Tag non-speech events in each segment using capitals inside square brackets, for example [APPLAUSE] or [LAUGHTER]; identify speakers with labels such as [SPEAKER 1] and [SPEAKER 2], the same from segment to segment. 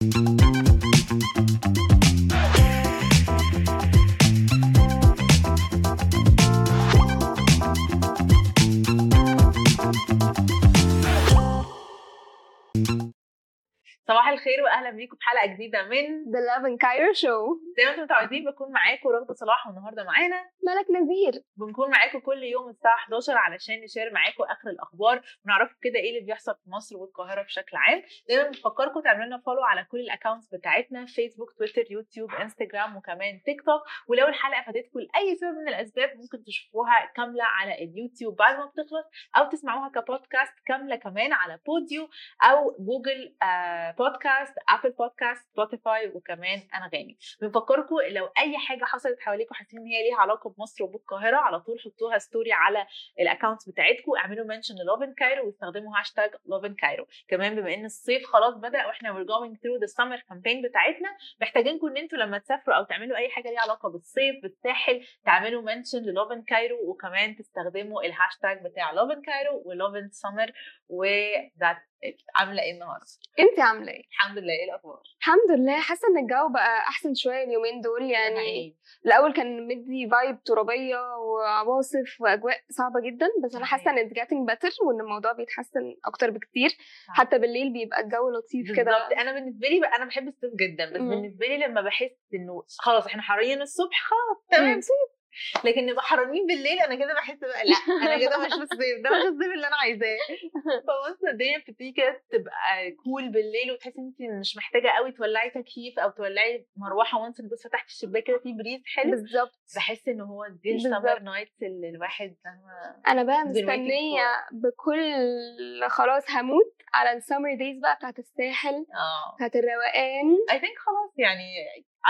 [SPEAKER 1] Yeah. صباح الخير واهلا بيكم في حلقة جديدة من
[SPEAKER 2] The Love and Cairo Show.
[SPEAKER 1] زي ما أنتم متعودين بكون معاكم رغدة صلاح والنهارده معانا.
[SPEAKER 2] ملك نذير.
[SPEAKER 1] بنكون معاكم كل يوم الساعة 11 علشان نشير معاكم آخر الأخبار. ونعرفكم كده إيه اللي بيحصل في مصر والقاهرة بشكل عام. دايما بنفكركم تعملوا لنا follow على كل ال accounts بتاعتنا فيسبوك تويتر يوتيوب انستجرام وكمان تيك توك ولو الحلقة فاتتكم لأي سبب من الأسباب ممكن تشوفوها كاملة على اليوتيوب بعد ما بتخلص أو تسمعوها كبودكاست كاملة كمان على Podeo أو جوجل آه بودكاست Apple Podcast سبوتيفاي وكمان انغامي بنفكركم لو أي حاجة حصلت حواليكم حاسين إن هي ليها علاقة بمصر وبالقاهره على طول حطوها story على ال accounts بتاعتكم. اعملوا mention Lovin Cairo واستخدموا hashtag Lovin Cairo كمان بما إن الصيف خلاص بدأ وإحنا we're going through the summer campaign بتاعتنا محتاجينكم إن أنتوا لما تسافروا أو تعملوا أي حاجة ليها علاقة بالصيف بالساحل تعملوا mention ل Lovin Cairo وكمان تستخدموا الهاشتاج بتاع Loving Cairo و Loving summer وذات عاملة إيه النهارده؟
[SPEAKER 2] انت عاملة إيه
[SPEAKER 1] الحمد لله إيه الأخبار؟
[SPEAKER 2] الحمد لله حاسة إن الجو بقى أحسن شوية اليومين دول يعني
[SPEAKER 1] حقيقي.
[SPEAKER 2] الأول كان مدي vibe ترابية وعواصف وأجواء صعبة جدا بس أنا حاسة إن it's getting better وإن الموضوع بيتحسن أكتر بكتير
[SPEAKER 1] صح.
[SPEAKER 2] حتى بالليل بيبقى الجو لطيف كده
[SPEAKER 1] بالظبط أنا بالنسبة لي بقى أنا بحب الصيف جدا بس. بالنسبة لي لما بحس إنه خلاص إحنا حرين الصبح خلاص تمام. صيف لكن نبقى حرانين بالليل أنا كده بحس بقى لأ أنا كده مش في الصيف ده مش الصيف اللي أنا عايزاه. فبص الدنيا بتبتدي كده تبقى cool بالليل وتحسي انت مش محتاجة قوي تولعي تكييف أو تولعي مروحة once بس فتحت الشباك كده في breeze حلو.
[SPEAKER 2] بالظبط
[SPEAKER 1] بحس إن هو دي.
[SPEAKER 2] ال
[SPEAKER 1] summer nights اللي الواحد
[SPEAKER 2] أنا بقى مستنية بكل خلاص هموت على ال summer days بقى بتاعت الساحل
[SPEAKER 1] آه.
[SPEAKER 2] بتاعت الروقان.
[SPEAKER 1] I think خلاص يعني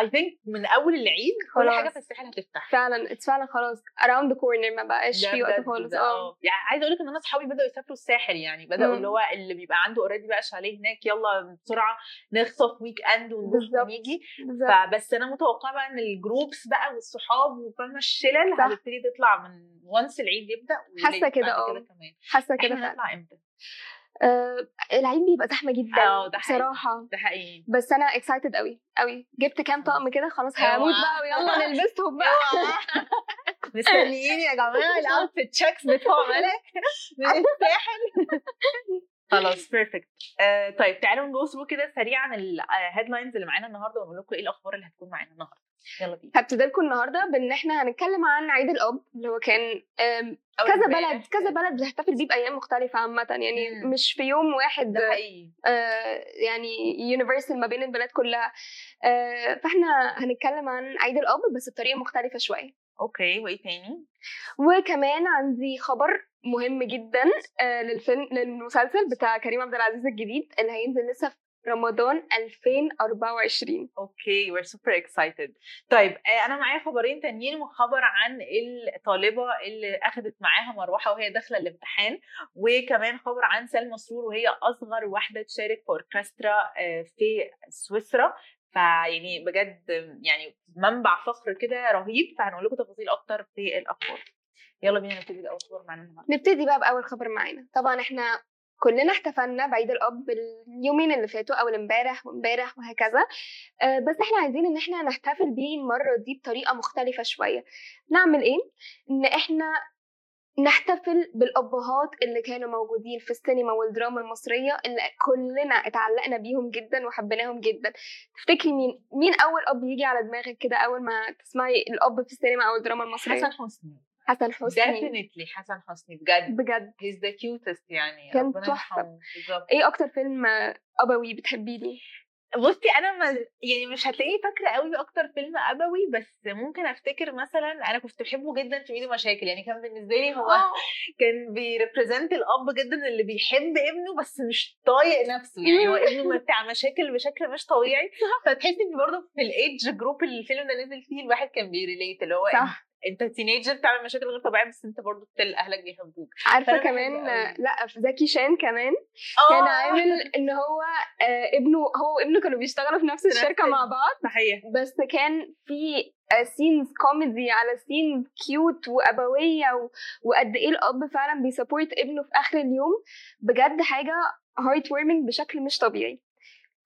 [SPEAKER 1] I think من أول العيد كل. حاجة في الساحل هتفتح
[SPEAKER 2] فعلا it's فعلا خلاص around the corner ما بقاش في وقت خالص
[SPEAKER 1] ده
[SPEAKER 2] آه
[SPEAKER 1] يعني عايزة أقول لك إن أنا أصحابي بدأوا يسافروا الساحل يعني
[SPEAKER 2] بدأوا.
[SPEAKER 1] اللي هو اللي بيبقى عنده already بقى شاليه هناك يلا بسرعة نخطف
[SPEAKER 2] weekend.
[SPEAKER 1] ونيجي فبس أنا متوقعة بقى إن ال groups بقى والصحاب وفاهمة الشلل. هتبتدي تطلع من once العيد يبدأ
[SPEAKER 2] حاسة
[SPEAKER 1] وليه
[SPEAKER 2] كده
[SPEAKER 1] آه.
[SPEAKER 2] حاسة
[SPEAKER 1] كده إحنا
[SPEAKER 2] فعلا
[SPEAKER 1] نطلع إمتى؟
[SPEAKER 2] آه العيد بيبقى زحمة جدا
[SPEAKER 1] آه، ده حقيقي.
[SPEAKER 2] بصراحة.
[SPEAKER 1] ده حقيقي.
[SPEAKER 2] بس أنا excited قوي قوي جبت كام طقم كده خلاص. هموت بقى ويلا نلبسهم [LAUGHS] بقى. [LAUGHS]
[SPEAKER 1] مستنيين يا جماعة ال outfit checks بتوع ملك. [LAUGHS] من الساحل خلاص perfect آه طيب تعالوا ن go through كده سريعا ال headlines اللي معانا النهارده ونقول لكم إيه الأخبار اللي هتكون معانا النهارده. يلا بينا
[SPEAKER 2] هبتدي لكم النهارده بان إحنا هنتكلم عن عيد الأب اللي هو كان كذا. بلد كذا بلد بتحتفل بيه بأيام مختلفة عامة يعني
[SPEAKER 1] مم.
[SPEAKER 2] مش في يوم واحد
[SPEAKER 1] ده حقيقي
[SPEAKER 2] آه، يعني universal ما بين البلاد كلها آه، فاحنا هنتكلم عن عيد الأب بس بطريقة مختلفة شوية
[SPEAKER 1] okay وإيه تاني؟
[SPEAKER 2] وكمان عندي خبر مهم جدا آه، للفيلم للمسلسل بتاع كريم عبد العزيز الجديد اللي هينزل لسه في رمضان 2024
[SPEAKER 1] okay we're super excited. طيب آه، أنا معايا خبرين تانيين وخبر عن الطالبة اللي اخذت معاها مروحة وهي داخلة الامتحان وكمان خبر عن سلمى سرور وهي أصغر واحدة تشارك في أوركسترا آه، في سويسرا. فيعني بجد يعني منبع فخر كده رهيب. فهنقول لكم تفاصيل أكتر في الأخبار. يلا بينا نبتدي بأول خبر معانا النهارده.
[SPEAKER 2] نبتدي بقى بأول خبر معانا. طبعا إحنا كلنا احتفلنا بعيد الأب اليومين اللي فاتوا اول امبارح وامبارح وهكذا. آه، بس إحنا عايزين إن إحنا نحتفل بيه المرة دي بطريقة مختلفة شوية. نعمل إيه؟ إن إحنا نحتفل بالأبهات اللي كانوا موجودين في السينما والدراما المصرية اللي كلنا اتعلقنا بيهم جدا وحبيناهم جدا. تفتكري مين مين أول أب يجي على دماغك كده أول ما تسمعي الأب في السينما أو الدراما المصرية؟
[SPEAKER 1] حسن حسني.
[SPEAKER 2] حسن حسني.
[SPEAKER 1] Definitely حسن حسني بجد.
[SPEAKER 2] بجد.
[SPEAKER 1] He's the cutest يعني.
[SPEAKER 2] كان.
[SPEAKER 1] بالظبط.
[SPEAKER 2] إيه أكتر فيلم أبوي بتحبيه؟ ليه
[SPEAKER 1] بصي أنا ما يعني مش هتلاقيني فاكرة قوي أكتر فيلم أبوي بس ممكن أفتكر مثلا أنا كنت بحبه جدا في ميدو مشاكل. يعني كان بالنسبة لي هو كان بي represent الأب جدا اللي بيحب ابنه بس مش طايق نفسه. يعني هو ابنه [LAUGHS] بتاع مشاكل بشكل مش طبيعي. فتحسي إن برضه في ال age group اللي الفيلم ده نزل فيه الواحد كان بي relate اللي هو
[SPEAKER 2] صح.
[SPEAKER 1] انت teenager بتعمل مشاكل غير طبيعية بس انت برضه still اهلك بيحبوك. عارفة
[SPEAKER 2] كمان. آه، لا في زكي شان كمان كان
[SPEAKER 1] آه.
[SPEAKER 2] عامل إن هو آه، ابنه هو وابنه كانوا بيشتغلوا في نفس الشركة
[SPEAKER 1] ال-
[SPEAKER 2] مع بعض.
[SPEAKER 1] صحيح.
[SPEAKER 2] بس كان في scenes كوميدي على scene cute وأبوية و... وقد إيه الأب فعلا بي support ابنه في آخر اليوم. بجد حاجة heartwarming بشكل مش طبيعي.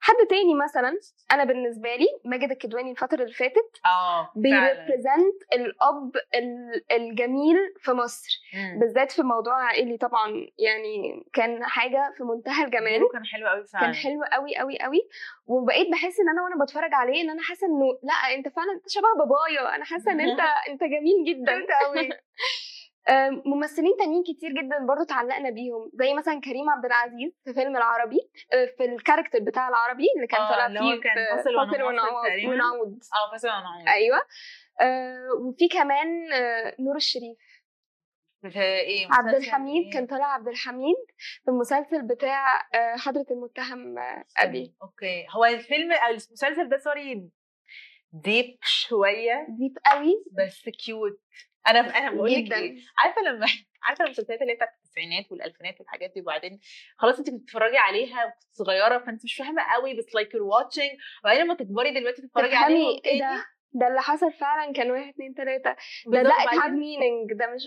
[SPEAKER 2] حد تاني مثلا أنا بالنسبة لي ماجد الكدواني الفترة اللي فاتت
[SPEAKER 1] آه بي
[SPEAKER 2] represent الأب ال- الجميل في مصر.
[SPEAKER 1] مم.
[SPEAKER 2] بالذات في موضوع عائلي طبعا يعني كان حاجة في منتهى الجمال.
[SPEAKER 1] دوره كان حلو قوي فعلا.
[SPEAKER 2] كان حلو قوي قوي قوي وبقيت بحس إن أنا وأنا بتفرج عليه إن أنا حاسة إنه لأ أنت فعلا أنت شبه بابايا. أنا حاسة إن أنت [LAUGHS] أنت جميل جدا.
[SPEAKER 1] قوي [LAUGHS]
[SPEAKER 2] ممثلين تانيين كتير جدا برضو اتعلقنا بيهم زي مثلا كريم عبد العزيز في فيلم العربي آه، في الكاركتر بتاع العربي اللي كان
[SPEAKER 1] آه،
[SPEAKER 2] طالع فيه
[SPEAKER 1] كان فاصل.
[SPEAKER 2] ونعود
[SPEAKER 1] آه فاصل ونعود.
[SPEAKER 2] أيوه. آه، وفي كمان آه، نور الشريف.
[SPEAKER 1] في إيه
[SPEAKER 2] عبد الحميد
[SPEAKER 1] إيه؟
[SPEAKER 2] كان طالع عبد الحميد في المسلسل بتاع آه، حضرة المتهم أبي.
[SPEAKER 1] okay. هو الفيلم المسلسل ده sorry deep شوية.
[SPEAKER 2] deep قوي.
[SPEAKER 1] بس cute أنا أنا بقول لك إيه عارفة لما [LAUGHS] عارفة المسلسلات اللي بتاعت التسعينات والألفينات والحاجات دي وبعدين خلاص انت بتتفرجي عليها وكنت صغيرة فانت مش فاهمة قوي بس like you're watching وبعدين لما تكبري دلوقتي تتفرجي عليها
[SPEAKER 2] إيه ده؟ ده اللي حصل فعلا كان واحد اتنين تلاتة. ده ده
[SPEAKER 1] وبعدين-
[SPEAKER 2] مينينج ده مش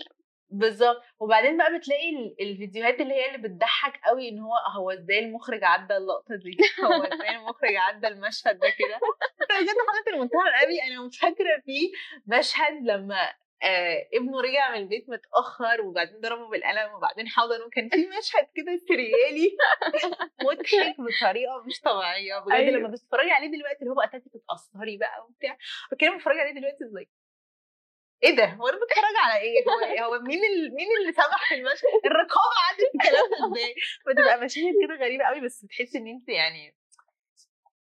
[SPEAKER 1] بالظبط وبعدين بقى بتلاقي ال- الفيديوهات اللي هي اللي بتضحك قوي إن هو هو إزاي المخرج عدى اللقطة دي؟ [LAUGHS] هو إزاي المخرج عدى المشهد ده كده؟ [LAUGHS] بجد حضرت المنتهى الأبي أنا فاكرة فيه مشهد لما آه ابنه رجع من البيت متأخر وبعدين ضربه بالقلم وبعدين حضنه كان في مشهد كده سريالي [LAUGHS] مضحك [LAUGHS] بطريقة مش طبيعية بجد
[SPEAKER 2] أيوة.
[SPEAKER 1] لما بتتفرجي عليه دلوقتي اللي هو بقى بتتاثري بقى وبتاع فكان بتتفرجي عليه دلوقتي زي إيه ده؟ هو أنا بتفرج على إيه؟ هو إيه؟ هو مين ال... مين اللي سمح في المشهد؟ الرقابة عدت الكلام إزاي بتبقى مشاهد كده غريبة قوي بس بتحسي إن انت يعني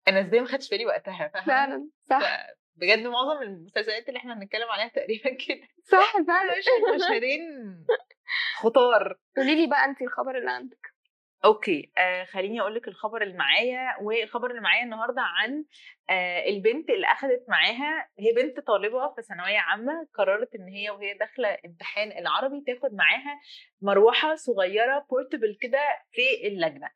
[SPEAKER 1] أنا إزاي ما خدتش بالي وقتها فاهمة؟
[SPEAKER 2] فعلا صح.
[SPEAKER 1] بجد معظم المسلسلات اللي إحنا هنتكلم عليها تقريبا [LAUGHS] كده.
[SPEAKER 2] صح فعلا.
[SPEAKER 1] مشهد مشهدين خطار.
[SPEAKER 2] قولي لي بقى انت الخبر اللي عندك.
[SPEAKER 1] أوكي آه خليني أقول لك الخبر اللي معايا والخبر اللي معايا النهارده عن آه البنت اللي اخذت معاها هي بنت طالبة في ثانوية عامة قررت إن هي وهي داخلة امتحان العربي تاخد معاها مروحة صغيرة بورتبل كده في اللجنة.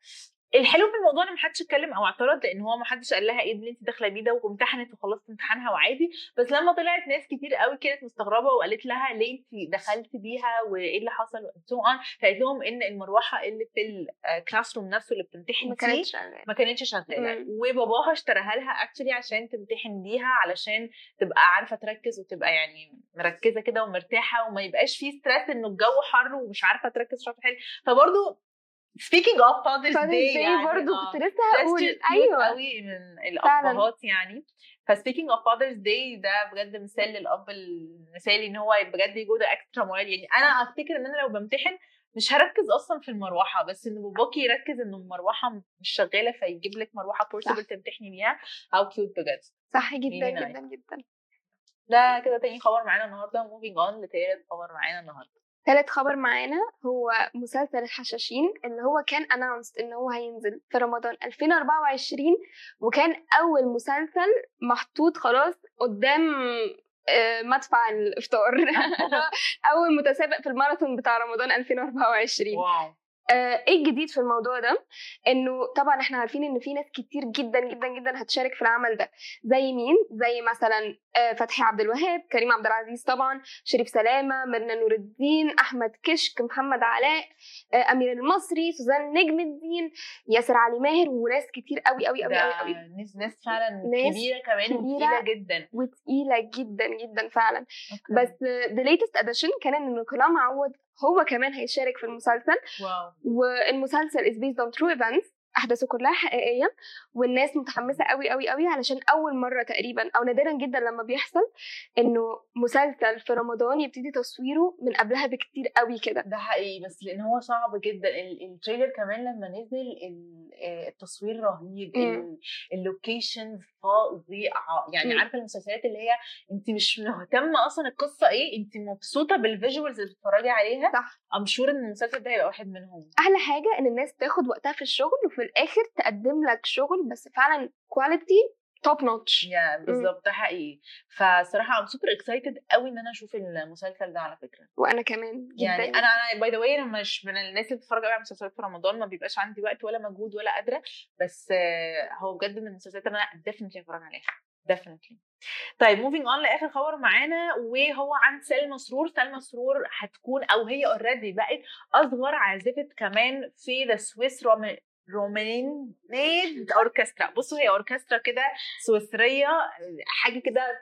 [SPEAKER 1] الحلو في الموضوع إن محدش اتكلم أو اعترض لأن هو محدش قال لها إيه اللي انت داخلة بيه ده وامتحنت وخلصت امتحانها وعادي. بس لما طلعت ناس كتير قوي كانت مستغربة وقالت لها ليه انت دخلتي بيها وإيه اللي حصل so on فقالت لهم إن المروحة اللي في ال classroom نفسه اللي بتمتحن
[SPEAKER 2] ما كانتش شغالة.
[SPEAKER 1] ما كانتش
[SPEAKER 2] شغالة.
[SPEAKER 1] وباباها اشتراها لها actually عشان تمتحن بيها علشان تبقى عارفة تركز وتبقى يعني مركزة كده ومرتاحة وما يبقاش فيه stress إنه الجو حر ومش عارفة تركز عارفه تحل فبرضه of Father's
[SPEAKER 2] Fathers'
[SPEAKER 1] Day يعني
[SPEAKER 2] برضه
[SPEAKER 1] آه.
[SPEAKER 2] كنت لسه هقول أيوه.
[SPEAKER 1] قوي من الأبهات يعني. ف speaking of Father's Day ده بجد مثال للأب المثالي إن هو بجد ي go the extra mile يعني أنا أفتكر إن أنا لو بمتحن مش هركز أصلا في المروحة بس إن باباكي يركز ان المروحة مش شغالة فيجيب لك مروحة portable تمتحني بيها. aw cute بجد.
[SPEAKER 2] صح جدا. جدا جدا.
[SPEAKER 1] ده كده تاني خبر معانا النهارده. moving on لتالت خبر معانا النهارده.
[SPEAKER 2] تالت خبر معانا هو مسلسل الحشاشين اللي هو كان announced إن هو هينزل في رمضان 2024 وكان أول مسلسل محطوط خلاص قدام آه، مدفع الإفطار. [LAUGHS] [LAUGHS] أول متسابق في الماراثون بتاع رمضان 2024 wow. إيه الجديد في الموضوع ده؟ إنه طبعا إحنا عارفين إن في ناس كتير جدا جدا جدا هتشارك في العمل ده. زي مين؟ زي مثلا آه، فتحي عبد الوهاب كريم عبد العزيز طبعا شريف سلامة ميرنا نور الدين أحمد كشك محمد علاء آه، أمير المصري سوزان نجم الدين ياسر علي ماهر وناس كتير قوي قوي قوي قوي قوي
[SPEAKER 1] ناس ناس فعلا
[SPEAKER 2] ناس
[SPEAKER 1] كبيرة كمان
[SPEAKER 2] كبيرة.
[SPEAKER 1] وتقيلة جدا.
[SPEAKER 2] وتقيلة جدا جدا فعلا.
[SPEAKER 1] okay.
[SPEAKER 2] بس the latest addition كان إن نيكولا معوض هو كمان هيشارك في المسلسل.
[SPEAKER 1] wow.
[SPEAKER 2] والمسلسل is based on true events أحداثه كلها حقيقية والناس متحمسة قوي قوي قوي علشان أول مرة تقريبا أو نادرا جدا لما بيحصل إنه مسلسل في رمضان يبتدي تصويره من قبلها بكتير قوي كده.
[SPEAKER 1] ده حقيقي بس لأن هو صعب جدا. ال- ال trailer كمان لما نزل آه، التصوير رهيب ال locations فظيعة. يعني. عارفة المسلسلات اللي هي انت مش مهتمة أصلا القصة إيه؟ انت مبسوطة بال visuals اللي بتتفرجي عليها.
[SPEAKER 2] صح.
[SPEAKER 1] I'm sure إن المسلسل ده هيبقى واحد منهم.
[SPEAKER 2] أحلى حاجة إن الناس تاخد وقتها في الشغل وفي الآخر تقدم لك شغل بس فعلا quality top notch
[SPEAKER 1] يا بالظبط ده حقيقي. فصراحة I'm super excited قوي إن أنا أشوف المسلسل ده على فكرة.
[SPEAKER 2] وأنا كمان جدا.
[SPEAKER 1] يعني أنا أنا by the way أنا مش من الناس اللي بتتفرج قوي على مسلسلات في رمضان ما بيبقاش عندي وقت ولا مجهود ولا قادرة بس هو بجد من المسلسلات اللي أنا definitely هتفرج عليها. definitely طيب moving on لآخر خبر معانا وهو عن سلمى سرور. سلمى سرور هتكون أو هي already بقت أصغر عازفة كمان في the Suisse Romande أوركسترا. بصوا هي أوركسترا كده سويسرية حاجة كده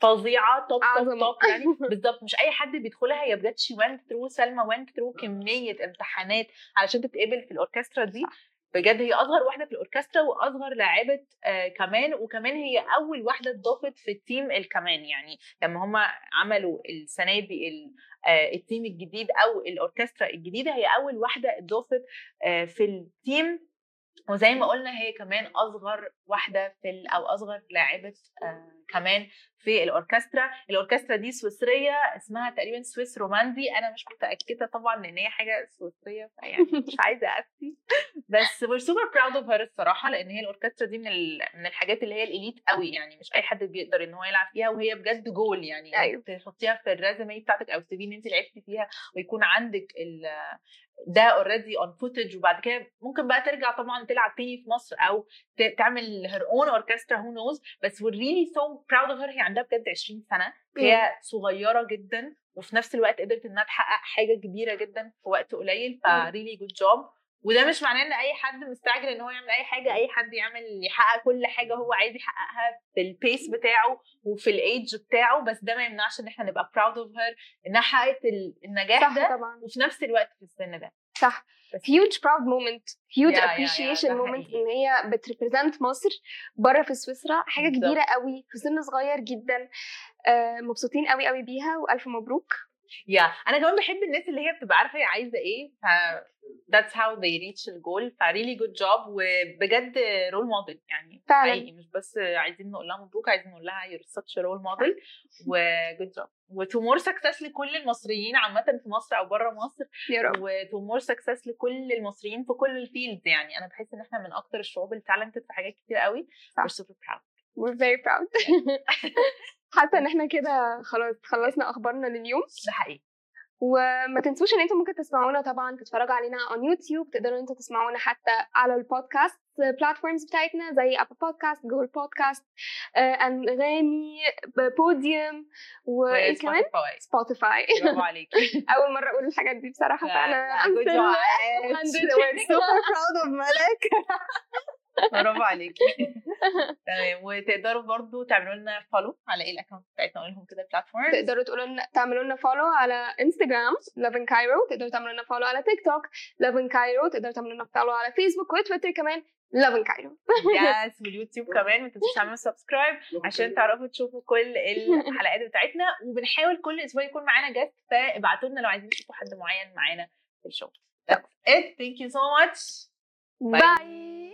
[SPEAKER 1] فظيعة
[SPEAKER 2] top
[SPEAKER 1] top يعني. [LAUGHS] بالظبط مش أي حد بيدخلها. هي بجد she went through سلمى went through كمية امتحانات علشان تتقبل في الأوركسترا دي. بجد هي أصغر واحدة في الأوركسترا وأصغر لاعبه آه كمان وكمان هي أول واحدة اتضافت في ال team الكمان. يعني لما هم عملوا السنة دي آه ال team الجديد أو الأوركسترا الجديدة هي أول واحدة اتضافت آه في ال team وزي ما قلنا هي كمان أصغر واحدة في ال- أو أصغر لاعبة آه كمان في الأوركسترا. الأوركسترا دي سويسرية اسمها تقريبا Suisse Romande. أنا مش متأكدة طبعا لأن هي حاجة سويسرية فيعني مش عايزة أفتي. بس we're super proud of her الصراحة لأن هي الأوركسترا دي من ال... من الحاجات اللي هي ال elite قوي يعني مش أي حد بيقدر إن هو يلعب فيها وهي بجد جول يعني
[SPEAKER 2] أيوة.
[SPEAKER 1] تحطيها في ال resume بتاعتك أو ال CV إن أنت لعبتي فيها ويكون عندك ال... ده already on footage وبعد كده ممكن بقى ترجع طبعا تلعب تاني في مصر أو تعمل her own orchestra who knows بس we're really so proud of her هي عندها بجد 20 سنة هي صغيرة جدا وفي نفس الوقت قدرت إنها تحقق حاجة كبيرة جدا في وقت قليل ف
[SPEAKER 2] مم.
[SPEAKER 1] really good job. وده مش معناه إن أي حد مستعجل إن هو يعمل أي حاجة أي حد يعمل يحقق كل حاجة هو عايز يحققها في ال pace بتاعه وفي الايدج بتاعه بس ده ما يمنعش إن إحنا نبقى proud of her إنها حققت ال- النجاح
[SPEAKER 2] صح
[SPEAKER 1] ده
[SPEAKER 2] طبعا.
[SPEAKER 1] وفي نفس الوقت في السن ده.
[SPEAKER 2] صح.
[SPEAKER 1] yeah- yeah،
[SPEAKER 2] appreciation
[SPEAKER 1] ده
[SPEAKER 2] moment
[SPEAKER 1] حقيقي.
[SPEAKER 2] إن هي بت represent مصر بره في سويسرا
[SPEAKER 1] حاجة.
[SPEAKER 2] كبيرة قوي في سن صغير جدا. آه، مبسوطين قوي قوي بيها وألف مبروك.
[SPEAKER 1] yeah أنا كمان بحب الناس اللي هي بتبقى عارفة هي عايزة إيه ف that's how they reach الجول ف really good job. وبجد role model يعني
[SPEAKER 2] فعلا.
[SPEAKER 1] حقيقي. مش بس عايزين نقول لها مبروك عايزين نقول لها you're such a role model. و good job و to more success لكل المصريين عامة في مصر أو بره مصر.
[SPEAKER 2] يا رب.
[SPEAKER 1] و to more success لكل المصريين في كل ال fields يعني. أنا بحس إن إحنا من أكتر الشعوب اللي talented في حاجات كتير قوي.
[SPEAKER 2] صح.
[SPEAKER 1] we're super proud.
[SPEAKER 2] We're very proud. [LAUGHS] حاسة إن إحنا كده خلاص خلصنا أخبارنا لليوم.
[SPEAKER 1] ده حقيقي.
[SPEAKER 2] وما تنسوش إن أنتم ممكن تسمعونا طبعا تتفرجوا علينا on YouTube تقدروا أنتوا تسمعونا حتى على ال podcast platforms بتاعتنا زي Apple Podcasts Google Podcasts أنغامي بوديوم وايه كمان. سبوتيفاي
[SPEAKER 1] برافو عليكي. [LAUGHS]
[SPEAKER 2] أول مرة أقول الحاجات دي بصراحة فأنا I'm
[SPEAKER 1] good
[SPEAKER 2] still
[SPEAKER 1] job. [LAUGHS]
[SPEAKER 2] hundred [LAUGHS]
[SPEAKER 1] برافو عليكي [LAUGHS] تمام. وتقدروا برضو تعملوا لنا follow على إيه ال account بتاعتنا قول لهم كده ال platform
[SPEAKER 2] تقدروا تقولوا لنا تعملوا لنا follow على انستغرام Lovin Cairo تقدروا تعملوا لنا follow على تيك توك Lovin Cairo تقدروا تعملوا لنا follow على فيسبوك وتويتر كمان Lovin Cairo
[SPEAKER 1] yes واليوتيوب كمان. ما تنسوش تعملوا subscribe [LAUGHS] عشان تعرفوا تشوفوا كل الحلقات بتاعتنا. وبنحاول كل أسبوع يكون معانا guest فابعتوا لنا لو عايزين تشوفوا حد معين معانا في ال show That's it. Thank you so much.
[SPEAKER 2] bye